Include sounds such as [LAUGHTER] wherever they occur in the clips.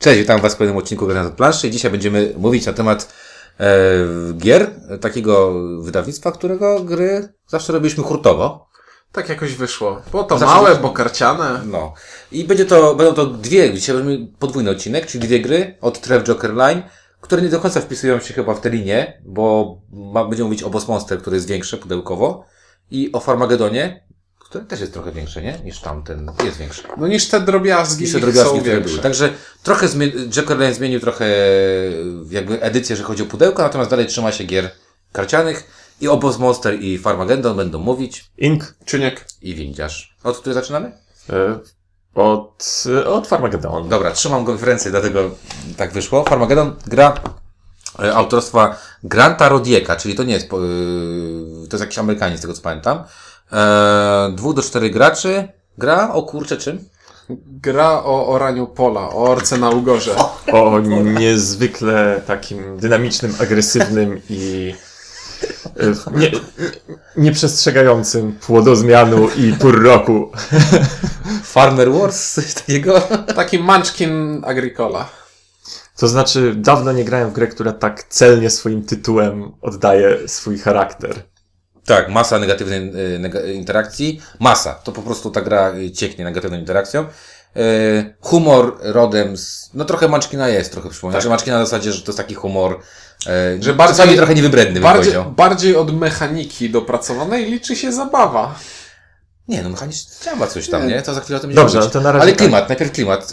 Cześć, witam Was w kolejnym odcinku Grania od planszy i dzisiaj będziemy mówić na temat e, gier, takiego wydawnictwa, którego gry zawsze robiliśmy hurtowo. Tak jakoś wyszło. Było to Zawsze małe, bo karciane. No. I będzie to, będą to dwie, dzisiaj będziemy podwójny odcinek, czyli dwie gry od Trev Joker Line, które nie do końca wpisują się chyba w tę linię, bo ma, będziemy mówić o Boss Monster, który jest większe pudełkowo i o Farmagedonie, który też jest trochę większy, nie? Niż tamten. Jest większy. No niż te drobiazgi, Niż te są drobiazgi, które większe. były. Także trochę zmi- Joker Line zmienił trochę jakby edycję, jeżeli chodzi o pudełko, natomiast dalej trzyma się gier karcianych i o Boss Monster i Farmageddon będą mówić Ink Czyniek. i Windziarz. Od której zaczynamy? e, od, od Farmageddon. Dobra, trzymam konferencję, dlatego tak wyszło. Farmageddon gra e, autorstwa Granta Rodieka, czyli to nie jest, po- to jest jakiś Amerykanin, z tego co pamiętam. E, dwóch do czterech graczy. Gra o kurczę czym? Gra o oraniu pola, o orce na ugorze. O [LAUGHS] niezwykle takim dynamicznym, agresywnym i e, nie, nieprzestrzegającym płodozmianu i pór roku. [LAUGHS] Farmer Wars, coś takiego? Taki Munchkin Agricola. To znaczy, dawno nie grałem w grę, która tak celnie swoim tytułem oddaje swój charakter. Tak, masa negatywnej nega- interakcji. Masa. To po prostu ta gra y, cieknie negatywną interakcją. Y, humor rodem z... No trochę Munchkina jest, trochę przypomina. Tak. Znaczy Munchkina na zasadzie, że to jest taki humor, Że że bardziej- czasami trochę niewybredny, bym Bardziej, powiedział. bardziej od mechaniki dopracowanej liczy się zabawa. Nie, no mechanicznie działa coś tam, nie? To za chwilę o tym Dobrze, będziemy no to na razie Ale tak. klimat, najpierw klimat.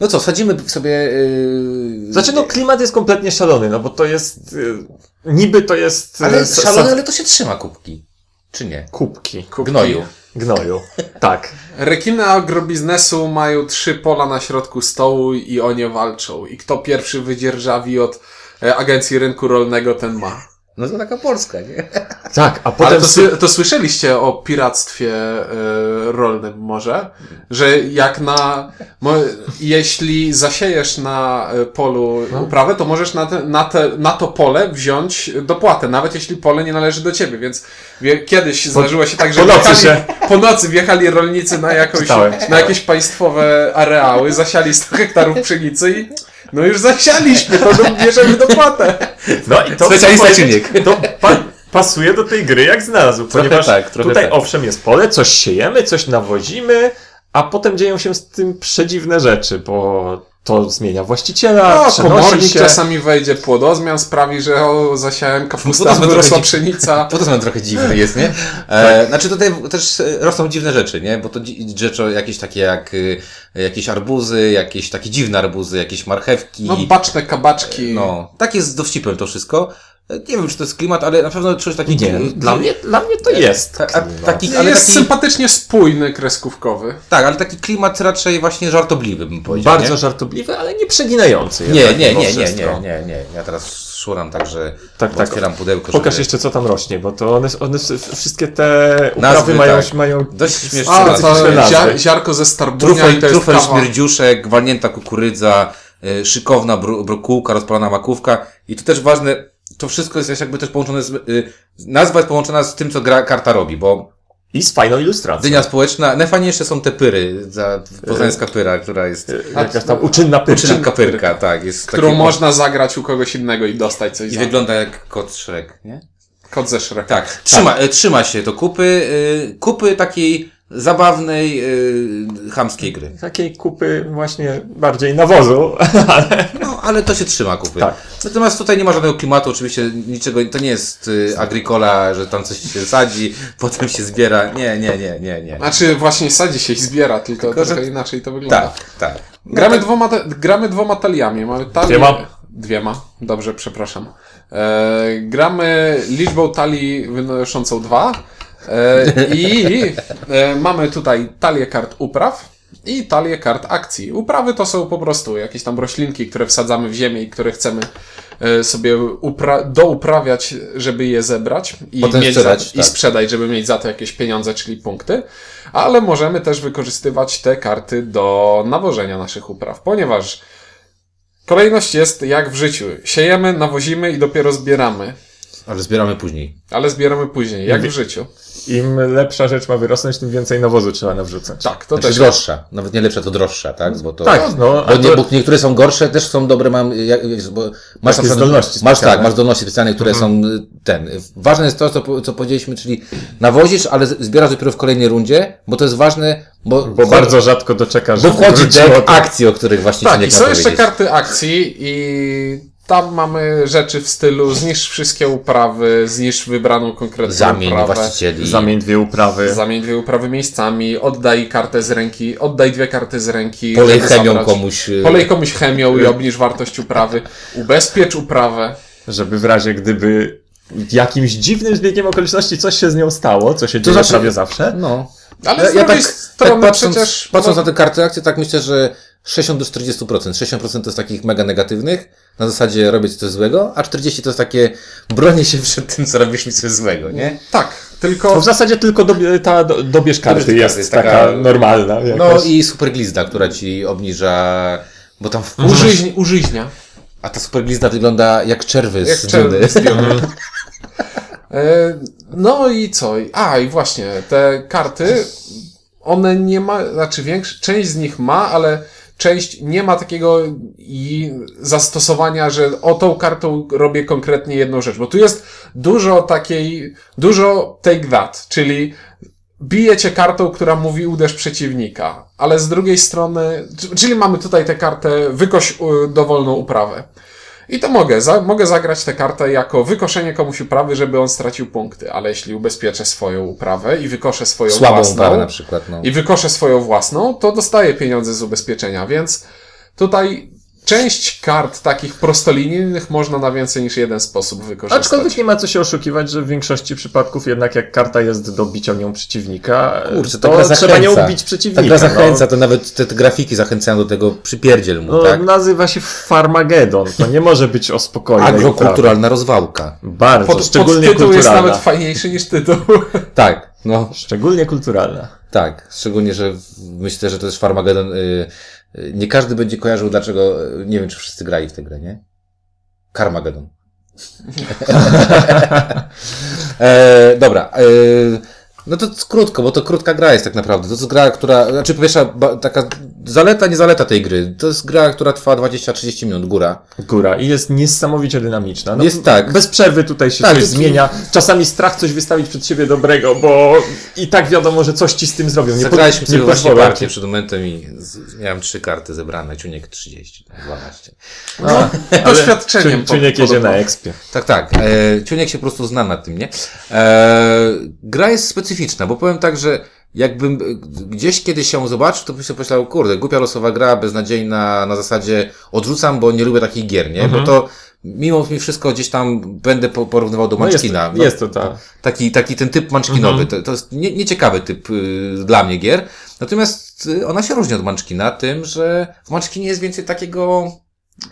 No co, sadzimy sobie... y, Znaczy, no klimat jest kompletnie szalony, no bo to jest... Niby to jest... Ale e, sa- szalone, ale to się trzyma kubki. Czy nie? Kubki. Kubki. Gnoju. Gnoju. Tak. [LAUGHS] Rekiny agrobiznesu mają trzy pola na środku stołu i o nie walczą. I kto pierwszy wydzierżawi od e, agencji rynku rolnego, ten ma. No to taka Polska, nie? [LAUGHS] Tak, a Ale potem... to, sły- to słyszeliście o piractwie e, rolnym może? Że jak na... Mo, jeśli zasiejesz na e, polu No. uprawę, to możesz na, te, na, te, na to pole wziąć dopłatę, nawet jeśli pole nie należy do ciebie, więc wie, kiedyś zdarzyło się tak, że po nocy wjechali, się- po nocy wjechali rolnicy na, jakąś, Czytałem. na jakieś państwowe areały, zasiali 100 hektarów pszenicy i no już zasialiśmy, to bierzemy dopłatę. No i to Specjalista czynnik. To pa, pasuje do tej gry jak znalazł, ponieważ tak, trochę tutaj tak. owszem jest pole, coś siejemy, coś nawozimy, a potem dzieją się z tym przedziwne rzeczy, bo to zmienia właściciela, No, komornik się. czasami wejdzie, płodozmian sprawi, że o, zasiałem kapustę, Płodozmian wyrosła [LAUGHS] trochę- pszenica. To to trochę dziwne jest, nie? E, znaczy tutaj też e, rosną dziwne rzeczy, nie? Bo to rzeczy jakieś takie jak y, jakieś arbuzy, jakieś takie dziwne arbuzy, jakieś marchewki. No, baczne kabaczki. No, tak jest z dowcipem to wszystko. E, Nie wiem, czy to jest klimat, ale na pewno czuć taki... Nie, dla mnie, dla mnie to jest. Ta, a, taki, ale jest taki, sympatycznie spójny, kreskówkowy. tak, ale taki klimat raczej właśnie żartobliwy, bym powiedział. Bardzo nie? żartobliwy, ale nie przeginający. Nie, nie, nie, nie, nie, nie, nie. Ja teraz szuram tak, że Tak, tak. otwieram pudełko. Pokaż żeby- jeszcze co tam rośnie, bo to one, one wszystkie te uprawy Nazwy, mają, tak. mają Dość śmieszne A, nazwy. ziarko ze starbunia Trufel, i to jest trufel kawa. śmierdziuszek, walnięta kukurydza, y, szykowna bro, brokułka, rozpalona makówka. I to też ważne, to wszystko jest jakby też połączone z, y, nazwa jest połączona z tym, co gra karta robi, bo i z fajną ilustracją. dynia społeczna, najfajniejsze są te pyry, za poznańska pyra, która jest Jakaś tam uczynna pyrka. uczynka pyrka, tak, jest Którą taki- można zagrać u kogoś innego i dostać coś i za wygląda jak kot Shrek, nie? Kod ze Shreka. Tak, trzyma, y, trzyma się to kupy, y, kupy takiej zabawnej, y, chamskiej gry. Takiej kupy właśnie bardziej nawozu, [LAUGHS] ale No, ale to się trzyma kupy. Tak. Natomiast tutaj nie ma żadnego klimatu, oczywiście niczego, to nie jest y, agricola, że tam coś się sadzi, [LAUGHS] potem się zbiera. Nie, nie, nie, nie, nie. Znaczy właśnie sadzi się i zbiera, tylko, Tylko, że- trochę inaczej to wygląda. Tak, tak. Gramy, dwoma, te, gramy dwoma taliami. Mamy talię... Dwiema. Dwiema. Dobrze, przepraszam. E, gramy liczbą talii wynoszącą dwa. E, I e, mamy tutaj talię kart upraw i talię kart akcji. Uprawy to są po prostu jakieś tam roślinki, które wsadzamy w ziemię i które chcemy e, sobie upra- douprawiać, żeby je zebrać i, Potem mieć sprzedać, za, i tak. sprzedać, żeby mieć za to jakieś pieniądze, czyli punkty. Ale możemy też wykorzystywać te karty do nawożenia naszych upraw, ponieważ Kolejność jest jak w życiu. Siejemy, nawozimy i dopiero zbieramy. Ale zbieramy później. Ale zbieramy później, jak w życiu. Im lepsza rzecz ma wyrosnąć, tym więcej nawozu trzeba nawrzucać. Tak, to Znaczy też. droższa. Nawet nie lepsza, to droższa, tak? Bo to, Tak, no, Bo, nie, to- bo niektóre są gorsze, też są dobre, mam, jak, wiesz, bo masz Takie zdolności Masz specjalne. Mhm. tak, masz zdolności specjalne, które są y, ten. Ważne jest to, co, co powiedzieliśmy, czyli nawozisz, ale zbierasz dopiero w kolejnej rundzie, bo to jest ważne, bo, Bo bardzo rzadko doczekasz, bo wchodzi deck akcji, o których właśnie Tak, Ciuniek i ma są jeszcze karty akcji i tam mamy rzeczy w stylu zniszcz wszystkie uprawy, zniszcz wybraną konkretną Zamień uprawę. właścicieli. Zamień dwie uprawy. Zamień dwie uprawy miejscami, oddaj kartę z ręki, oddaj dwie karty z ręki. Polej żeby chemią zabrać- komuś. y, Polej komuś chemią i obniż wartość uprawy. Ubezpiecz uprawę. żeby w razie gdyby jakimś dziwnym zbiegiem okoliczności coś się z nią stało, co się dzieje znaczy- prawie zawsze. No. Ale z drugiej strony patrząc, przecież... patrząc na te karty akcji, tak myślę, że 60 do 40%. 60% to jest takich mega negatywnych, na zasadzie robię coś złego, a 40% to jest takie bronię się przed tym, co robisz mi coś złego, nie? Tak, To tylko... w zasadzie tylko dobie, ta do, dobierz karty jest jest taka, taka- normalna. No jakaś. i super glizda, która ci obniża, bo tam w... Użyźń, użyźnia. A ta super glizda wygląda jak czerwy Jak z czerwy z. [LAUGHS] E, No i co? A, i właśnie, te karty, one nie ma, znaczy większa, część z nich ma, ale część nie ma takiego zastosowania, że o tą kartą robię konkretnie jedną rzecz, bo tu jest dużo takiej, dużo take that, czyli bije cię kartą, która mówi uderz przeciwnika, ale z drugiej strony, czyli mamy tutaj tę kartę wykoś u, dowolną uprawę. I to mogę, za, mogę zagrać tę kartę jako wykoszenie komuś uprawy, żeby on stracił punkty, ale jeśli ubezpieczę swoją uprawę i wykoszę swoją Słabą własną, na przykład, no. i wykoszę swoją własną, to dostaję pieniądze z ubezpieczenia, więc tutaj część kart takich prostolinijnych można na więcej niż jeden sposób wykorzystać. Aczkolwiek nie ma co się oszukiwać, że w większości przypadków jednak jak karta jest do bicia nią przeciwnika, Kurczę, ta to trzeba nią bić Ta przeciwnika. gra zachęca, No. to nawet te, te grafiki zachęcają do tego przypierdziel mu, No, tak? Nazywa się Farmagedon. To nie może być o spokojnej. Agrokulturalna rozwałka. Bardzo, Pod, szczególnie jest kulturalna. nawet fajniejszy niż tytuł. [LAUGHS] Tak, no. Szczególnie kulturalna. Tak, szczególnie, że myślę, że to jest Farmagedon. Y, nie każdy będzie kojarzył, dlaczego. y, Nie wiem, czy wszyscy grali w tę grę, nie? Carmageddon. [LAUGHS] e, dobra. E, no to krótko, bo to krótka gra jest tak naprawdę. To jest gra, która. Znaczy, pierwsza ba, taka zaleta, nie zaleta tej gry. To jest gra, która trwa 20-30 minut, góra. Góra i jest niesamowicie dynamiczna. No, Jest tak. Bez przerwy tutaj się Tak, coś to- zmienia. Czasami strach coś wystawić przed siebie dobrego, bo i tak wiadomo, że coś ci z tym zrobią. Nie, Zagraliśmy sobie nie właśnie partię przed momentem i z, miałem trzy karty zebrane, ciuniek 30, 12. No, [LAUGHS] doświadczeniem. Czy, czy nie jedzie na ekspie. Tak, tak. E, Ciuniek się po prostu zna na tym, nie? E, gra jest specyficzna, bo powiem tak, że jakbym e, gdzieś kiedyś ją zobaczył, to bym sobie pomyślał, kurde, głupia losowa gra, beznadziejna, na zasadzie odrzucam, bo nie lubię takich gier, nie? Bo to mimo mi wszystko gdzieś tam będę po- porównywał do No jest, Munchkina. jest to ta. Taki, taki ten typ munchkinowy. To, to jest nie, nieciekawy typ y, dla mnie gier. Natomiast y, ona się różni od Munchkina tym, że w Munchkinie jest więcej takiego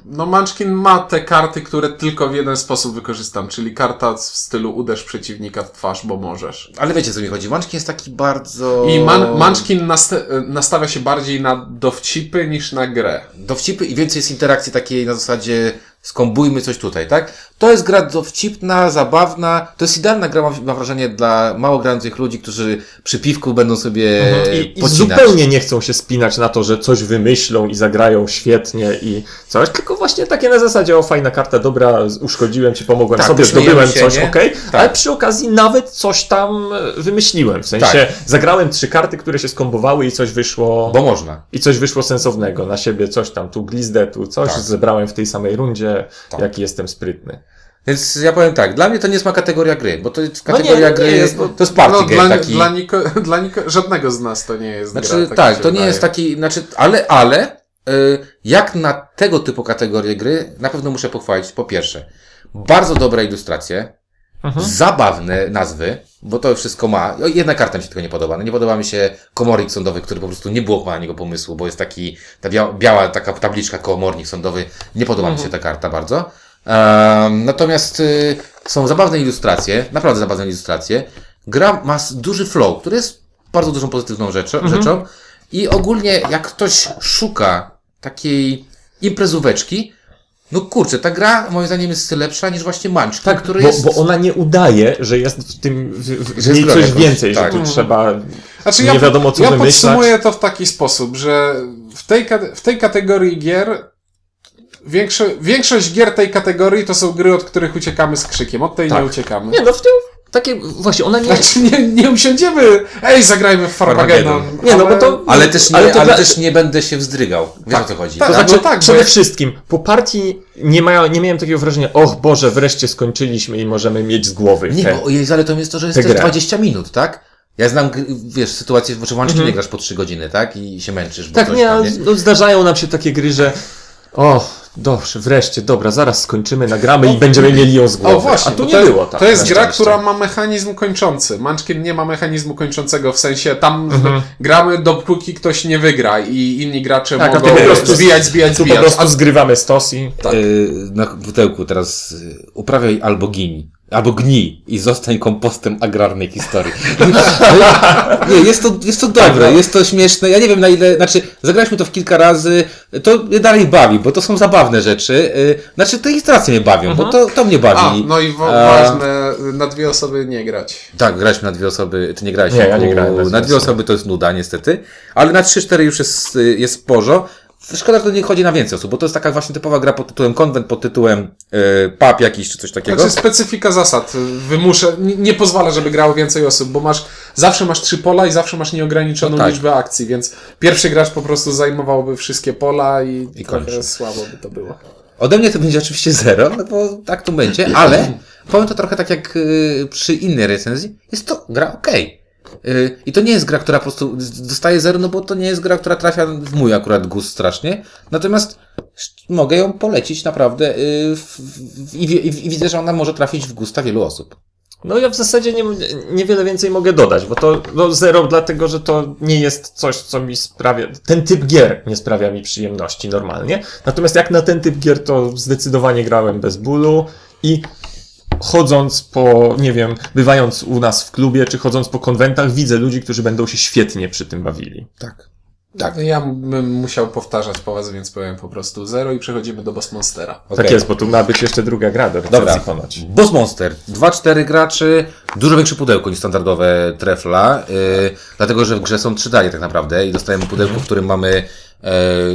No Munchkin ma te karty, które tylko w jeden sposób wykorzystam, czyli karta w stylu uderz przeciwnika w twarz, bo możesz. Ale wiecie, co mi chodzi. Munchkin jest taki bardzo... I man, Munchkin nasta- nastawia się bardziej na dowcipy niż na grę. Dowcipy i więcej jest interakcji takiej na zasadzie skombujmy coś tutaj, tak? To jest gra dowcipna, zabawna. To jest idealna gra, mam, wrażenie, dla mało grających ludzi, którzy przy piwku będą sobie I, i pocinać. zupełnie nie chcą się spinać na to, że coś wymyślą i zagrają świetnie i coś, tylko właśnie takie na zasadzie, o fajna karta, dobra, uszkodziłem ci, pomogłem Tak, sobie, zdobyłem się, coś, okej, Tak. ale przy okazji nawet coś tam e, wymyśliłem, w sensie Tak. zagrałem trzy karty, które się skombowały i coś wyszło... Bo można. I coś wyszło sensownego na siebie, coś tam, tu glizdę, tu coś, Tak. zebrałem w tej samej rundzie, Tak. jaki jestem sprytny. Więc ja powiem tak, dla mnie to nie jest ma kategoria gry, bo to jest No nie, kategoria nie gry, jest, bo- to jest party no, game dla, taki. dla, niko, [LAUGHS] dla niko, żadnego z nas to nie jest Znaczy, gra. tak tak, to nie wydaje. jest taki, znaczy, ale, ale, y, jak na tego typu kategorię gry, na pewno muszę pochwalić, po pierwsze, bardzo dobre ilustracje, Mhm. zabawne nazwy, bo to wszystko ma, o, jedna karta mi się tylko nie podoba, no nie podoba mi się komornik sądowy, który po prostu nie było na niego pomysłu, bo jest taki, ta bia biała taka tabliczka komornik sądowy, nie podoba mi się ta karta bardzo. Em, natomiast y, są zabawne ilustracje, naprawdę zabawne ilustracje. Gra ma duży flow, który jest bardzo dużą pozytywną rzeczą, rzeczą. I ogólnie jak ktoś szuka takiej imprezóweczki, No kurczę, ta gra moim zdaniem jest lepsza niż właśnie Munchkin, Tak, który bo, jest... bo ona nie udaje, że jest w tym, w, w, Że niej jest coś jakoś, więcej, tak. że tu trzeba Znaczy, nie ja, wiadomo co ja wymyślać. podsumuję to w taki sposób, że w tej, w tej kategorii gier większo większość gier tej kategorii to są gry, od których uciekamy z krzykiem. Od tej Tak. nie uciekamy. Nie, no w tym takie, właśnie ona nie... [LAUGHS] Znaczy, nie, nie usiądziemy, ej, zagrajmy w Farmageddon. Farmageddon. Nie, no bo ale- to... Ale też nie, Ale ale dla- też nie będę się wzdrygał. Wiesz o co chodzi? tak. To no znaczy, tak, bo przede wszystkim, po partii nie, mają, nie miałem takiego wrażenia, och Boże, wreszcie skończyliśmy i możemy mieć z głowy. Nie, te- bo jej zaletą jest to, że jest tę też grę. 20 minut, tak? Ja znam, wiesz, sytuację, że włącznie nie grasz po 3 godziny, tak? I się męczysz, bo Tak, nie, tam, ale no, zdarzają nam się takie gry, że o, dobrze, wreszcie, dobra, zaraz skończymy, nagramy i będziemy mieli ją z głowy. O właśnie, A tu nie to, było tak. To jest gra, która ma mechanizm kończący. Munchkin nie ma mechanizmu kończącego, w sensie tam Mhm. gramy dopóki ktoś nie wygra i inni gracze Tak, a mogą po prostu zbijać, zbijać, Tu po prostu zgrywamy stos i... Tak. Yy, na pudełku teraz yy, uprawiaj albo gini. Albo gnij i zostań kompostem agrarnej historii. [LAUGHS] nie, jest to, jest to dobre, jest to śmieszne. Ja nie wiem na ile, znaczy, zagraliśmy to w kilka razy, to mnie dalej bawi, bo to są zabawne rzeczy. Yy, znaczy, te ilustracje mnie bawią, bo to, to mnie A, bawi. no i wa- A- ważne, na dwie osoby nie grać. Tak, graliśmy na dwie osoby, ty nie grałeś. Nie, ja nie grałem na dwie osoby. to jest nuda, niestety. Ale na 3-4 już jest, y, jest sporo. Szkoda, że to nie chodzi na więcej osób, bo to jest taka właśnie typowa gra pod tytułem konwent, pod tytułem y, pub jakiś czy coś takiego. Znaczy specyfika zasad wymusza, nie, nie pozwala, żeby grało więcej osób, bo masz, zawsze masz trzy pola i zawsze masz nieograniczoną No tak. liczbę akcji, więc pierwszy gracz po prostu zajmowałby wszystkie pola i, I trochę słabo by to było. Ode mnie to będzie oczywiście zero, no bo tak to będzie, ale powiem to trochę tak jak y, przy innej recenzji, jest to gra okej. Y, I to nie jest gra, która po prostu dostaje zero, no bo to nie jest gra, która trafia w mój akurat gust strasznie. Natomiast mogę ją polecić naprawdę y, i widzę, że ona może trafić w gusta wielu osób. No ja w zasadzie nie, niewiele więcej mogę dodać, bo to no zero dlatego, że to nie jest coś, co mi sprawia, ten typ gier nie sprawia mi przyjemności normalnie. Natomiast jak na ten typ gier, to zdecydowanie grałem bez bólu i chodząc po, nie wiem, bywając u nas w klubie, czy chodząc po konwentach, widzę ludzi, którzy będą się świetnie przy tym bawili. Tak. Tak. Ja bym musiał powtarzać po was, więc powiem po prostu zero i przechodzimy do Boss Monstera. Tak jest, bo tu ma być jeszcze druga gra do Dobra. ponoć. Boss Monster. 2-4 graczy, dużo większe pudełko niż standardowe trefla, yy, dlatego że w grze są trzy daje tak naprawdę i dostajemy pudełko, w którym mamy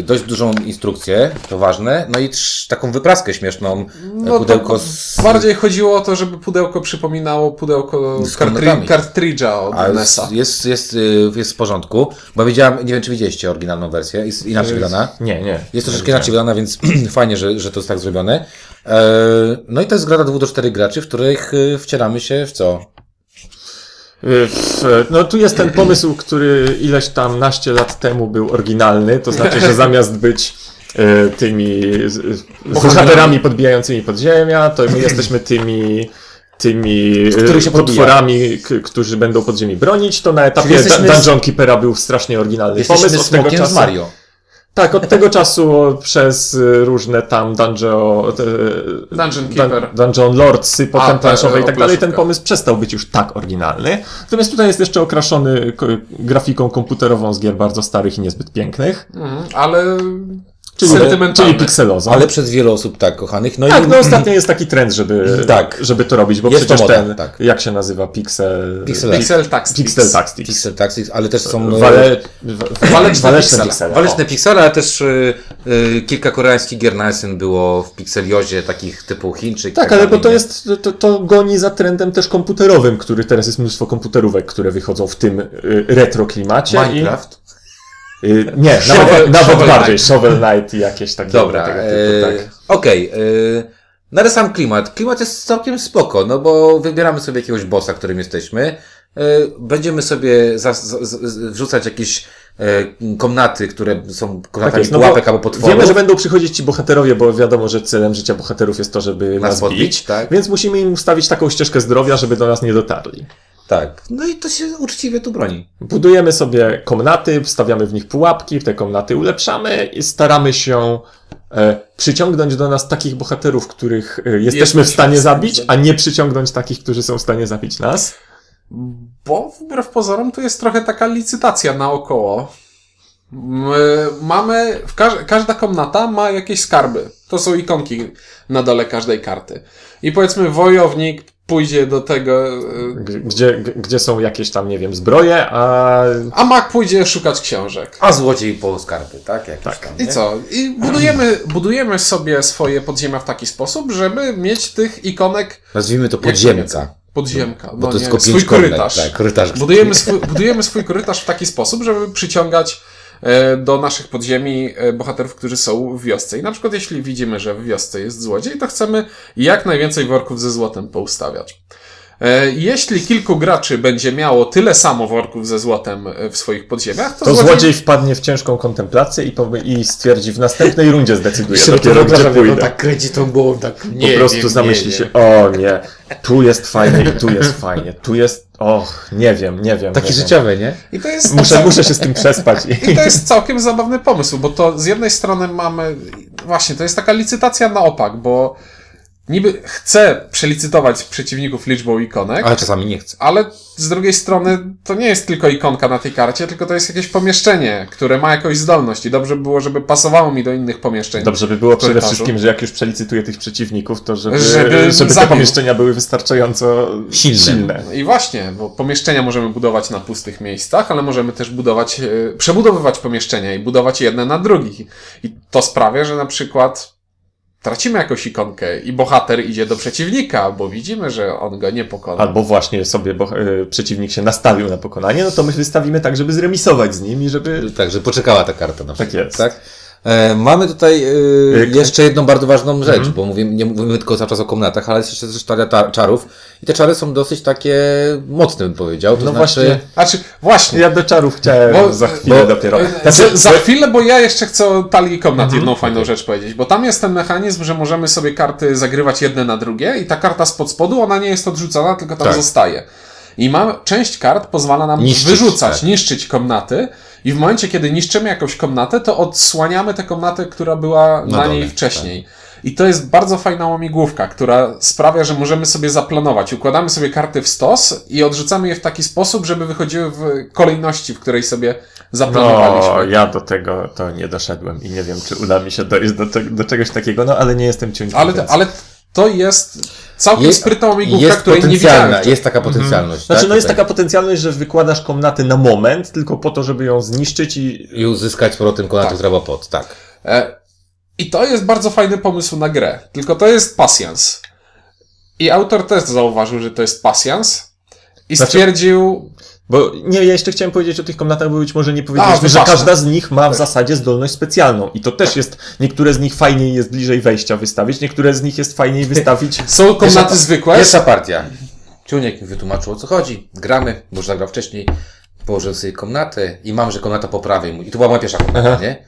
dość dużą instrukcję, to ważne, no i trz, taką wypraskę śmieszną, no, pudełko z... Bardziej chodziło o to, żeby pudełko przypominało pudełko Z kartri- kartridża od A NES-a. jest, jest, jest, y, jest w porządku, bo widziałem, nie wiem czy widzieliście oryginalną wersję, jest inaczej wydana. Nie, nie. Jest troszeczkę inaczej wydana, więc [CLEARS THROAT] fajnie, że, że to jest tak zrobione. E, no i to jest gra dla dwóch do czterech graczy, w których y, wcieramy się w co? Y, No tu jest ten pomysł, który ileś tam naście lat temu był oryginalny, to znaczy, że zamiast być y, tymi bohaterami podbijającymi podziemia, to my jesteśmy tymi tymi y, potworami, którzy będą podziemi bronić, to na etapie jesteśmy Dungeon Keepera był strasznie oryginalny Jesteśmy pomysł. Tego smokiem z czasu, Mario. Tak, od tego czasu przez y, różne tam dungeon, y, Dungeon dun- Keeper. Dungeon Lordsy, potem tak, planszowe i tak dalej, ten pomysł przestał być już tak oryginalny. Natomiast tutaj jest jeszcze okraszony grafiką komputerową z gier bardzo starych i niezbyt pięknych, Mhm, ale czyli, sentymentalny. czyli pikselozą. Ale przez wiele osób tak kochanych. No tak, i no ostatnio jest taki trend, żeby, Tak. żeby to robić, bo Jest przecież moda, ten, tak. jak się nazywa, Pixel... Pixel- Pixel Tactics. Pixel Tactics. Pixel Tactics, ale też są e, Wale, Waleczne waleczne piksele. waleczne piksele, ale też y, y, kilka koreańskich gier na SN było w pikseliozie, takich typu Chińczyk. Tak, ale bo to jest, to, to goni za trendem też komputerowym, który teraz jest mnóstwo komputerówek, które wychodzą w tym y, retro klimacie. Minecraft. I, y, nie, Shovel- nawet, nawet Shovel bardziej, Knight. Shovel Knight i jakieś takie Dobra, tego e, typu, tak. okej. e, no ale sam klimat. Klimat jest całkiem spoko, no bo wybieramy sobie jakiegoś bossa, którym jesteśmy. E, będziemy sobie za, za, wrzucać jakieś e, komnaty, które są Tak komnatami jest, no pułapek albo potworów. Wiemy, że będą przychodzić ci bohaterowie, bo wiadomo, że celem życia bohaterów jest to, żeby Nas nas, podbić, bić, tak. więc musimy im ustawić taką ścieżkę zdrowia, żeby do nas nie dotarli. Tak. No i to się uczciwie tu broni. Budujemy sobie komnaty, wstawiamy w nich pułapki, te komnaty ulepszamy i staramy się e, przyciągnąć do nas takich bohaterów, których e, jesteśmy w stanie zabić, a nie przyciągnąć takich, którzy są w stanie zabić nas. Bo wbrew pozorom to jest trochę taka licytacja naokoło. M- Mamy, w każ każda komnata ma jakieś skarby. To są ikonki na dole każdej karty. I powiedzmy wojownik pójdzie do tego, e, Gdzie, gdzie są jakieś tam, nie wiem, zbroje, a a mag pójdzie szukać książek. A złodziej po skarby, tak? Jakieś Tak. Tam, I co? I budujemy, [CLEARS THROAT] budujemy sobie swoje podziemia w taki sposób, żeby mieć tych ikonek Nazwijmy to podziemka. Podziemka. Bo no to jest nie, tylko swój korytarz. Tak, korytarz. Budujemy swój, budujemy swój korytarz w taki sposób, żeby przyciągać do naszych podziemi e, bohaterów, którzy są w wiosce. I na przykład jeśli widzimy, że w wiosce jest złodziej, to chcemy jak najwięcej worków ze złotem poustawiać. E, Jeśli kilku graczy będzie miało tyle samo worków ze złotem e, w swoich podziemiach, to, to złodziej wpadnie w ciężką kontemplację i, powie, i stwierdzi, w następnej rundzie zdecyduje dopiero, gdzie pójdę. tak kręci tą głową, tak po prostu zamyśli się, o nie, tu jest fajnie i tu jest fajnie, tu jest, och, nie wiem, nie wiem. Taki nie wiem. życiowy, nie? I to jest Muszę, muszę się z tym przespać. I to jest całkiem zabawny pomysł, bo to z jednej strony mamy, właśnie, to jest taka licytacja na opak, bo niby chcę przelicytować przeciwników liczbą ikonek, Ale czasami nie chcę. ale z drugiej strony to nie jest tylko ikonka na tej karcie, tylko to jest jakieś pomieszczenie, które ma jakąś zdolność i dobrze by było, żeby pasowało mi do innych pomieszczeń. Dobrze by było przede wszystkim, że jak już przelicytuję tych przeciwników, to żeby, Żeby żeby, te pomieszczenia były wystarczająco Silne. silne. I właśnie, bo pomieszczenia możemy budować na pustych miejscach, ale możemy też budować, e, przebudowywać pomieszczenia i budować jedne na drugich. I to sprawia, że na przykład tracimy jakąś ikonkę i bohater idzie do przeciwnika, bo widzimy, że on go nie pokona. Albo właśnie sobie bo, y, przeciwnik się nastawił na pokonanie, no to my wystawimy tak, żeby zremisować z nim i żeby... Tak, że poczekała ta karta na przykład. jest. Tak? E, mamy tutaj e, jeszcze jedną bardzo ważną rzecz, bo mówimy, nie mówimy tylko cały czas o komnatach, ale jest jeszcze też talia ta- czarów. I te czary są dosyć takie mocne, bym powiedział. To No znaczy, właśnie. Znaczy, właśnie. Ja do czarów chciałem Bo- za chwilę bo- dopiero. E, Znaczy, za, za chwilę, bo ja jeszcze chcę o talii komnat Mhm. jedną fajną rzecz powiedzieć, bo tam jest ten mechanizm, że możemy sobie karty zagrywać jedne na drugie i ta karta spod spodu, ona nie jest odrzucona, tylko tam Tak. zostaje. I mam, część kart pozwala nam Niszczyć, wyrzucać, tak. niszczyć komnaty i w momencie, kiedy niszczymy jakąś komnatę, to odsłaniamy tę komnatę, która była na, Na dole, niej wcześniej. I to jest bardzo fajna łamigłówka, która sprawia, że możemy sobie zaplanować. Układamy sobie karty w stos i odrzucamy je w taki sposób, żeby wychodziły w kolejności, w której sobie zaplanowaliśmy. No, ja do tego to nie doszedłem i nie wiem, czy uda mi się dojść do, do czegoś takiego, no ale nie jestem ciągnięty. Ale, ale to jest całkiem Jest- sprytna łamigłówka, jest której nie widziałem. jest taka potencjalność. Znaczy, tak, no jest tutaj. taka potencjalność, że wykładasz komnaty na moment, tylko po to, żeby ją zniszczyć i... I uzyskać z powrotem konatów Tak. z Rabopot, tak. E, I to jest bardzo fajny pomysł na grę. Tylko to jest pasjans. I autor też zauważył, że to jest pasjans. I Znaczy- stwierdził, Bo nie, ja jeszcze chciałem powiedzieć o tych komnatach, bo być może nie A, powiedzieliśmy, że wybaczmy. każda z nich ma w zasadzie zdolność specjalną. I to też jest, niektóre z nich fajniej jest bliżej wejścia wystawić, niektóre z nich jest fajniej wystawić. [LAUGHS] są komnaty zwykłe. Pierwsza partia. Ciuniek mi wytłumaczył o co chodzi. Gramy, bo już zagrał wcześniej. Położyłem sobie komnatę i mam, że komnata po prawej. I to była moja pierwsza komnata, Aha. nie?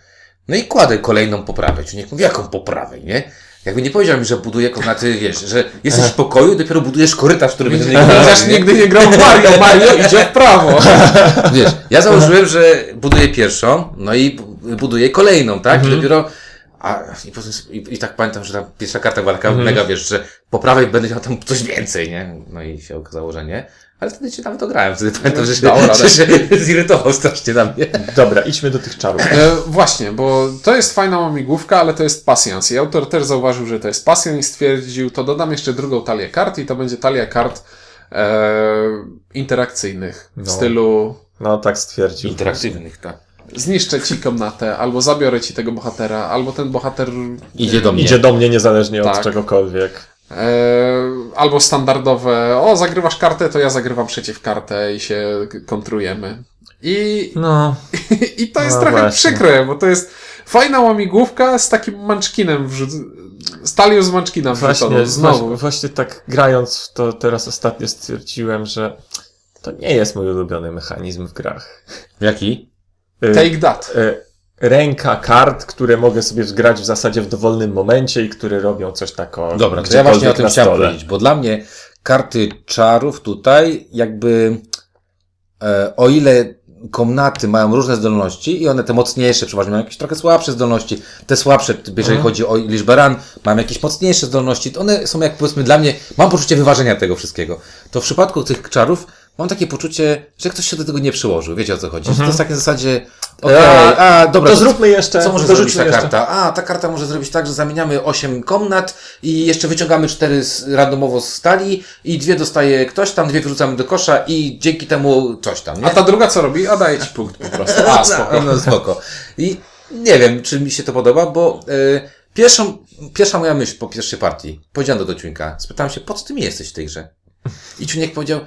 No i kładę kolejną po prawej. Ciuniek mówi, jaką po prawej, nie? Jakby nie powiedział mi, że buduje komnaty, wiesz, że jesteś w pokoju, dopiero budujesz korytarz, który będzie na [LAUGHS] Chociaż nigdy nie grał w Mario. Mario idzie w prawo. Wiesz, ja założyłem, że buduję pierwszą, no i bu- buduję kolejną, tak? I dopiero. A, i, potem, i, I tak pamiętam, że ta pierwsza karta była taka mega, wiesz, że po prawej będę miał tam coś więcej, nie? No i się okazało, że nie. Ale wtedy się nawet ograłem. Wtedy pamiętam, że się, radę. że się [LAUGHS] zirytował strasznie na mnie. Dobra, idźmy do tych czarów. E, właśnie, bo to jest fajna łamigłówka, ale to jest pasjans. I autor też zauważył, że to jest pasjans i stwierdził, to dodam jeszcze drugą talię kart i to będzie talia kart e, interakcyjnych w No. stylu No tak stwierdził. Interaktywnych, tak. Zniszczę ci komnatę, albo zabiorę ci tego bohatera, albo ten bohater Idzie do mnie. Idzie do mnie niezależnie Tak. od czegokolwiek. e, albo standardowe, o zagrywasz kartę, to ja zagrywam przeciw kartę i się kontrujemy. I, No, [LAUGHS] i to jest No trochę właśnie. przykre, bo to jest fajna łamigłówka z takim manczkinem wrzuc... z talią z manczkina wrzuconą. właśnie, Znowu. właśnie, właśnie tak grając w to teraz ostatnio stwierdziłem, że to nie jest mój ulubiony mechanizm w grach. Jaki? Y, Take that. y, Ręka kart, które mogę sobie wgrać w zasadzie w dowolnym momencie i które robią coś takiego. Dobra, to ja właśnie o tym chciałem powiedzieć, bo dla mnie karty czarów tutaj jakby e, o ile komnaty mają różne zdolności i one te mocniejsze przeważnie mają jakieś trochę słabsze zdolności, te słabsze, jeżeli Mhm. chodzi o liczbę ran, mają jakieś mocniejsze zdolności, to one są jak powiedzmy dla mnie, mam poczucie wyważenia tego wszystkiego. To w przypadku tych czarów mam takie poczucie, że ktoś się do tego nie przyłożył. Wiecie o co chodzi? Że to Mhm. jest takie w zasadzie, okej, A, a dobra, To zróbmy jeszcze, co może zrobić ta jeszcze. karta? A, ta karta może zrobić tak, że zamieniamy 8 komnat i jeszcze wyciągamy 4 z, randomowo z stali i dwie dostaje ktoś tam, dwie wyrzucamy do kosza i dzięki temu coś tam, nie? A ta druga co robi? A daje ci punkt po prostu. A, [LAUGHS] spoko. No, no spoko. I nie wiem, czy mi się to podoba, bo y, pierwszą, pierwsza moja myśl po pierwszej partii, powiedziałem do Ciuńka, spytałem się, po co ty mi jesteś w tej grze? I Ciuniek powiedział,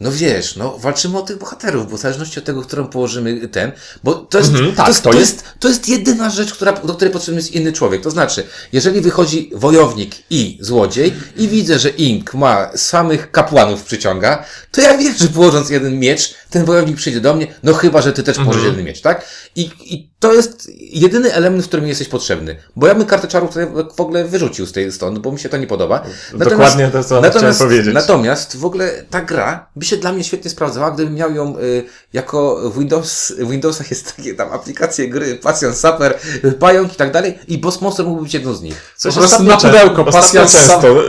no wiesz, no walczymy o tych bohaterów, bo w zależności od tego, którą położymy ten, bo to jest, Mhm, to, tak, jest, to to, jest- to jest jedyna rzecz, która, do której potrzebny jest inny człowiek. To znaczy, jeżeli wychodzi wojownik i złodziej i widzę, że Ink ma samych kapłanów przyciąga, to ja wiem, że położąc jeden miecz, ten wojownik przyjdzie do mnie, no chyba, że ty też położysz jeden miecz, tak? I, I to jest jedyny element, w którym jesteś potrzebny. Bo ja bym kartę czarów w ogóle wyrzucił z tej stąd, bo mi się to nie podoba. Dokładnie to, co chciałem powiedzieć. Natomiast w ogóle ta gra by się dla mnie świetnie sprawdzała, gdybym miał ją y, jako w Windows, w Windowsach jest takie tam aplikacje gry, Passion, Sapper, Pająk i tak dalej i Boss Monster mógłby być jedną z nich. Coś Po prostu na pudełko, często. e,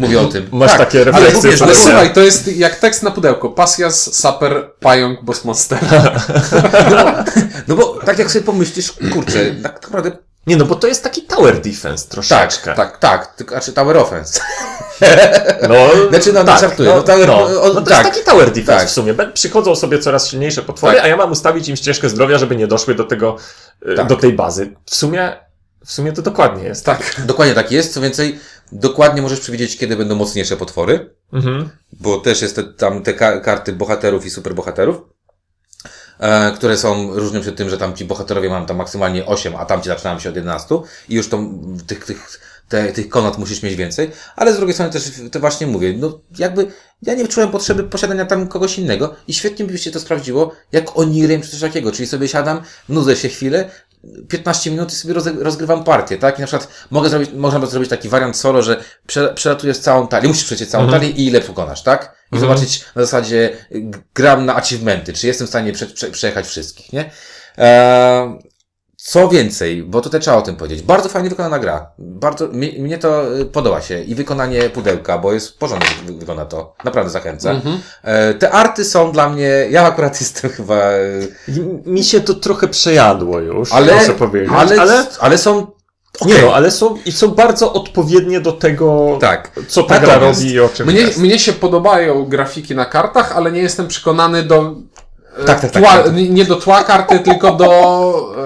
Mówię o tym. Masz takie ale refleksje mówię, Ale że- sobie. słuchaj, to jest jak tekst na pudełko. Pasjas, saper, pająk, boss monster. [LAUGHS] No bo tak jak sobie pomyślisz, kurczę, tak naprawdę Nie no, bo to jest taki tower defense tak, troszeczkę. tak, tak, tylko, znaczy Tower Offense. [LAUGHS] No, Znaczy, no, nie żartuję, No, no, tower- no, no to tak. jest taki tower defense Tak. w sumie. Przychodzą sobie coraz silniejsze potwory, Tak. a ja mam ustawić im ścieżkę zdrowia, żeby nie doszły do tego, e, Tak. do tej bazy. W sumie, w sumie to dokładnie jest. Tak. Dokładnie tak jest, co więcej, dokładnie możesz przewidzieć, kiedy będą mocniejsze potwory. Mhm. bo też jest te, tam te ka- karty bohaterów i superbohaterów, e, które są, różnią się tym, że tam ci bohaterowie mają tam maksymalnie 8, a tam ci zaczynają się od 11 i już to, tych, tych, te, tych konat musisz mieć więcej, ale z drugiej strony też to właśnie mówię, no jakby ja nie czułem potrzeby posiadania tam kogoś innego i świetnie by się to sprawdziło, jak Onirem czy coś takiego, czyli sobie siadam, nudzę się chwilę, 15 minut i sobie roz, rozgrywam partię, tak? I na przykład mogę zrobić, można by zrobić taki wariant solo, że prze, przelatujesz całą talię, musisz przejść całą Mhm. talię i ile pokonasz, tak? I Mhm. zobaczyć na zasadzie gram na achievementy, czy jestem w stanie prze, prze, przejechać wszystkich, nie? Eee, co więcej, bo tutaj trzeba o tym powiedzieć. Bardzo fajnie wykonana gra. Bardzo, mi, mnie to y, podoba się. I wykonanie pudełka, bo jest porządnie wy- wygląda to. Naprawdę zachęca. Mhm. E, te arty są dla mnie, ja akurat jestem [LAUGHS] chyba, y, Mi się to trochę przejadło już, ale, muszę powiedzieć. ale, ale ale, są, nie okej. no, ale są, i są bardzo odpowiednie do tego, tak. co ta gra Natomiast robi i o czym Mnie, jest. mnie się podobają grafiki na kartach, ale nie jestem przekonany do. e, Tak, tak, tak, tła, tak. Nie do tła karty, tylko do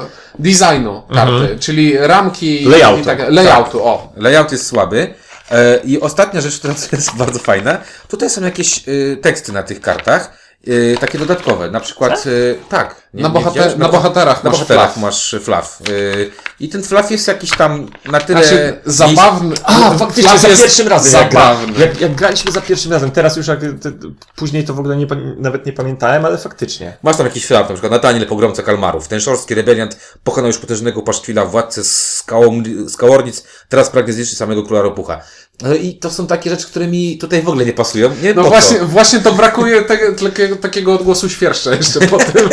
e, designu karty, czyli ramki Mhm. Layoutu. i tak, layoutu. O. Layout jest słaby. E, I ostatnia rzecz, która [LAUGHS] jest bardzo fajna, tutaj są jakieś teksty na tych kartach, y, takie dodatkowe, na przykład, y, tak. nie- Na, nie bohater, widziałeś? na bohaterach Na masz bohaterach flaw. masz flaw. Y, I ten flaw jest jakiś tam na tyle... Znaczy, zabawny. A, faktycznie, za pierwszym razem Zabawny. jak, jak graliśmy za pierwszym razem, teraz już jak, te, później to w ogóle nie, nawet nie pamiętałem, ale faktycznie. Masz tam jakiś flaw, na przykład Nataniel Pogromca Kalmarów. Ten szorstki rebeliant pokonał już potężnego paszkwila, władcę skałornic, teraz pragnie zniszczyć samego króla ropucha. No I to są takie rzeczy, które mi tutaj w ogóle nie pasują. Nie No właśnie, co. właśnie to brakuje te, takiego, takiego odgłosu świerszcza jeszcze po [LAUGHS] tym.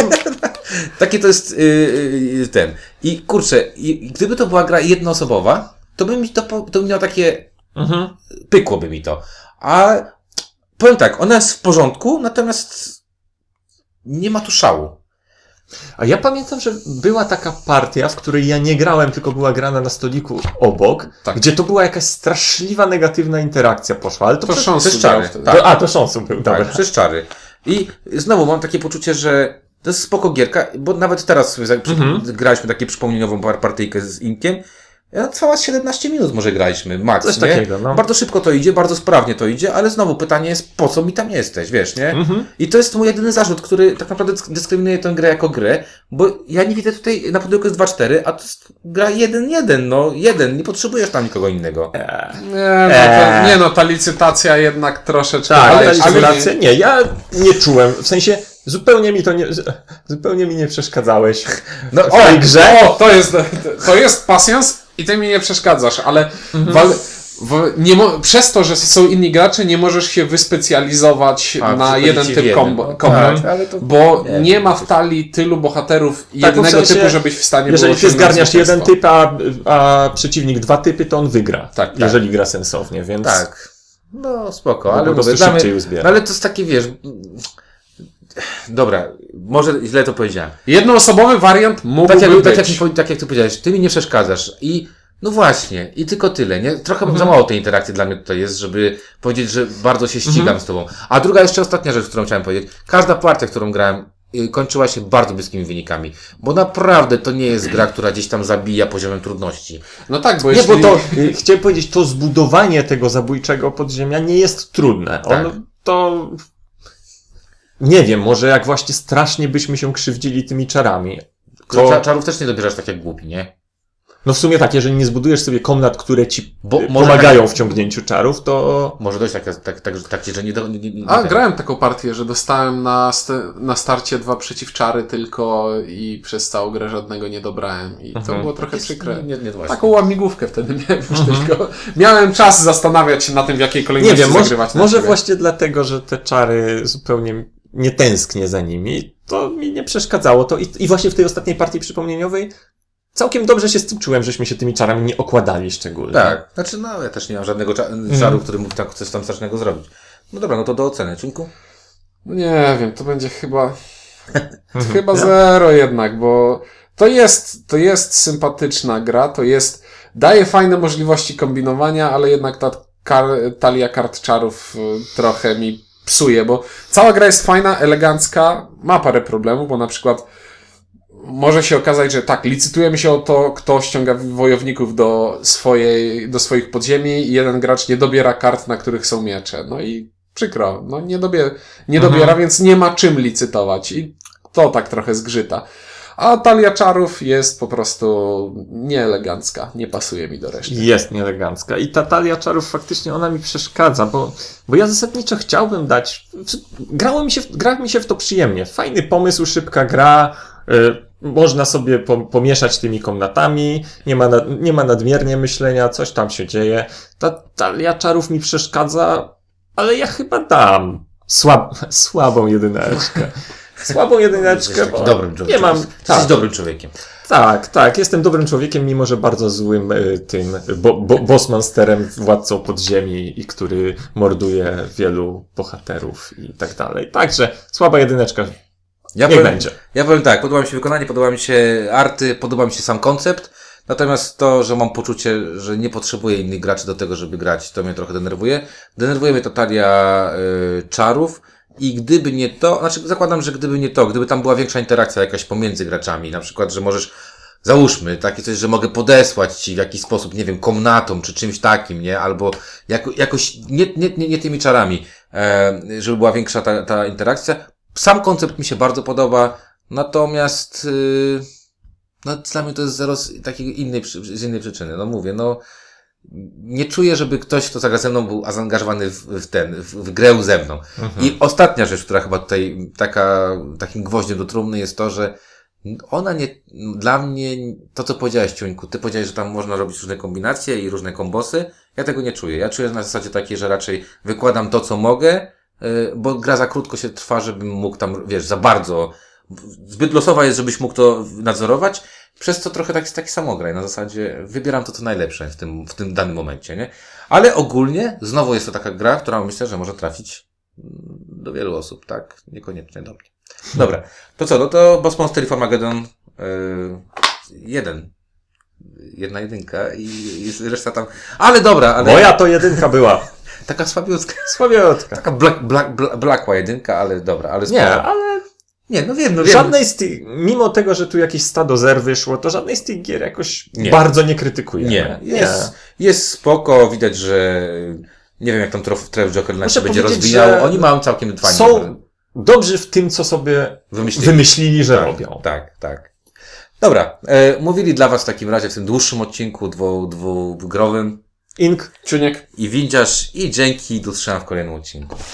Takie to jest yy, ten. I kurczę, i, gdyby to była gra jednoosobowa, to by mi to, to by miało takie, Mhm. pykłoby mi to. A powiem tak, ona jest w porządku, natomiast nie ma tu szału. A ja pamiętam, że była taka partia, w której ja nie grałem, tylko była grana na stoliku obok, Tak. gdzie to była jakaś straszliwa negatywna interakcja poszła, ale to, To przez- przez czary, tak. A, to szansu był, dobra. Tak, przez czary. I znowu mam takie poczucie, że to jest spoko gierka, bo nawet teraz sobie Mhm. graliśmy takie przypomnieniową par- partyjkę z Inkiem. Ja Trwała z 17 minut może graliśmy, max, Coś nie? takiego, no. Bardzo szybko to idzie, bardzo sprawnie to idzie, ale znowu pytanie jest, po co mi tam jesteś, wiesz, nie? Mhm. I to jest mój jedyny zarzut, który tak naprawdę dysk- dyskryminuje tę grę jako grę, bo ja nie widzę tutaj, na pudełku jest 2-4, a to jest gra 1-1, no, jeden, nie potrzebujesz tam nikogo innego. Nie no, Eee. to, nie no, ta licytacja jednak troszeczkę. Tak, ale- ale- rację. Nie, ja nie czułem, w sensie zupełnie mi to nie, zupełnie mi nie przeszkadzałeś No, w tej grze. O, to jest, to jest pasjans i ty mi nie przeszkadzasz, ale Mhm. wal, w, nie mo, przez to, że są inni gracze, nie możesz się wyspecjalizować A, na jeden w typ kombo, No kombat. tak, Bo nie, nie, ma w talii tylu bohaterów Tak, w jednego sensie, typu, żebyś w stanie Jeżeli było ty osiągnąć zgarniasz jeden typ, a, a przeciwnik dwa typy, to on wygra. Tak, tak. Jeżeli gra sensownie, więc... Tak. No, spoko, Bo ale mówię, uzbiera. no, ale to jest takie, wiesz, dobra, może źle to powiedziałem. Jednoosobowy wariant mógłby Tak jak, być. tak, jak, tak jak ty powiedziałeś, ty mi nie przeszkadzasz i no właśnie, i tylko tyle, nie? Trochę Mhm. za mało tej interakcji dla mnie tutaj jest, żeby powiedzieć, że bardzo się ścigam Mhm. z tobą. A druga jeszcze ostatnia rzecz, którą chciałem powiedzieć. Każda partia, którą grałem, y, kończyła się bardzo bliskimi wynikami. Bo naprawdę to nie jest gra, która gdzieś tam zabija poziomem trudności. No tak, bo Nie, bo to, y, chciałem powiedzieć, to zbudowanie tego zabójczego podziemia nie jest trudne. On, Tak. to, nie wiem, może jak właśnie strasznie byśmy się krzywdzili tymi czarami. To... Czarów też nie dobierasz tak jak głupi, nie? no w sumie tak, jeżeli nie zbudujesz sobie komnat, które ci Bo y, może pomagają w ciągnięciu czarów, to Może dojść tak, tak, tak, tak że nie... Do, nie, nie, nie A, tak. grałem taką partię, że dostałem na, st na starcie dwa przeciwczary tylko i przez całą grę żadnego nie dobrałem. I to Mhm. było trochę przykre. Nie, nie, nie. Taką łamigłówkę wtedy miałem [LAUGHS] już tylko. Miałem czas zastanawiać się na tym, w jakiej nie kolejności wiem, może, zagrywać może siebie. właśnie dlatego, że te czary zupełnie nie tęsknię za nimi, to mi nie przeszkadzało to i, i właśnie w tej ostatniej partii przypomnieniowej całkiem dobrze się z tym czułem, żeśmy się tymi czarami nie okładali szczególnie. Tak, znaczy no ja też nie mam żadnego cza- Mhm. czaru, który mógł tam coś tam strasznego zrobić. No dobra, no to do oceny. Czunku? No Nie wiem, to będzie chyba. [LAUGHS] Chyba zero jednak, bo to jest, to jest sympatyczna gra, to jest. daje fajne możliwości kombinowania, ale jednak ta kar, talia kart czarów y, trochę mi psuje, bo cała gra jest fajna, elegancka, ma parę problemów, bo na przykład może się okazać, że tak, licytujemy się o to, kto ściąga wojowników do swojej, do swoich podziemi i jeden gracz nie dobiera kart, na których są miecze. No i przykro, no nie, dobie, nie Mhm. dobiera, więc nie ma czym licytować i to tak trochę zgrzyta. A talia czarów jest po prostu nieelegancka, nie pasuje mi do reszty. Jest nieelegancka. I ta talia czarów faktycznie ona mi przeszkadza, bo, bo ja zasadniczo chciałbym dać. Grało mi się, gra mi się w to przyjemnie. Fajny pomysł, szybka gra. Y, można sobie po, pomieszać tymi komnatami, nie ma, nad, nie ma nadmiernie myślenia, coś tam się dzieje. Ta talia czarów mi przeszkadza, ale ja chyba dam słab, [LAUGHS] słabą jedyneczkę. [LAUGHS] Słabą jedyneczkę, bo dobrym nie człowiekiem. mam... Jesteś Tak, dobrym człowiekiem. tak, tak, jestem dobrym człowiekiem, mimo że bardzo złym y, tym bo, bo, bossmonsterem, władcą podziemi i który morduje wielu bohaterów i tak dalej. Także słaba jedyneczka, Ja niech powiem, będzie. ja powiem tak, podoba mi się wykonanie, podoba mi się arty, podoba mi się sam koncept, natomiast to, że mam poczucie, że nie potrzebuję innych graczy do tego, żeby grać, to mnie trochę denerwuje. Denerwuje mnie to talia y, czarów i gdyby nie to, znaczy zakładam, że gdyby nie to, gdyby tam była większa interakcja jakaś pomiędzy graczami, na przykład, że możesz Załóżmy, takie coś, że mogę podesłać ci w jakiś sposób, nie wiem, komnatą czy czymś takim, nie? Albo jako, jakoś, nie, nie, nie, nie tymi czarami, e, żeby była większa ta, ta interakcja. Sam koncept mi się bardzo podoba, natomiast, y, no, dla mnie to jest zero z takiej innej, z innej przyczyny. No mówię, no, nie czuję, żeby ktoś, kto zagra ze mną, był zaangażowany w, w ten, w, w grę ze mną. I ostatnia rzecz, która chyba tutaj taka, takim gwoździem do trumny jest to, że ona nie, dla mnie, to co powiedziałeś Ciuńku, ty powiedziałeś, że tam można robić różne kombinacje i różne kombosy, ja tego nie czuję. Ja czuję na zasadzie takiej, że raczej wykładam to, co mogę, yy, bo gra za krótko się trwa, żebym mógł tam, wiesz, za bardzo, zbyt losowa jest, żebyś mógł to nadzorować, przez co trochę tak, taki samograj, na zasadzie wybieram to, co najlepsze w tym, w tym danym momencie, nie? Ale ogólnie, znowu jest to taka gra, która myślę, że może trafić mm, do wielu osób, tak? Niekoniecznie do mnie. Dobra, to co, no to Boss Monster i Farmageddon yy, jeden. Jedna jedynka i, i reszta tam. Ale dobra, ale. Moja to jedynka była. [LAUGHS] Taka słabiutka. Słabiotka. Taka black, black, black, blakła jedynka, ale dobra, ale spoko. Nie, ale nie, no wiem, no wiem. żadnej z tych, mimo tego, że tu jakieś stado zer wyszło, to żadnej z tych gier jakoś Nie. bardzo nie krytykuje. Nie, jest, jest spoko, widać, że nie wiem jak tam Trev Joker Muszę się będzie rozwijał. Oni mają całkiem fajnie Są dobrzy w tym, co sobie wymyślili. wymyślili, że tak, robią. Tak, tak. Dobra, e, mówili dla Was w takim razie w tym dłuższym odcinku dwu, dwugrowym Ink Ciuniek. i windziarz i dzięki, do w kolejnym odcinku.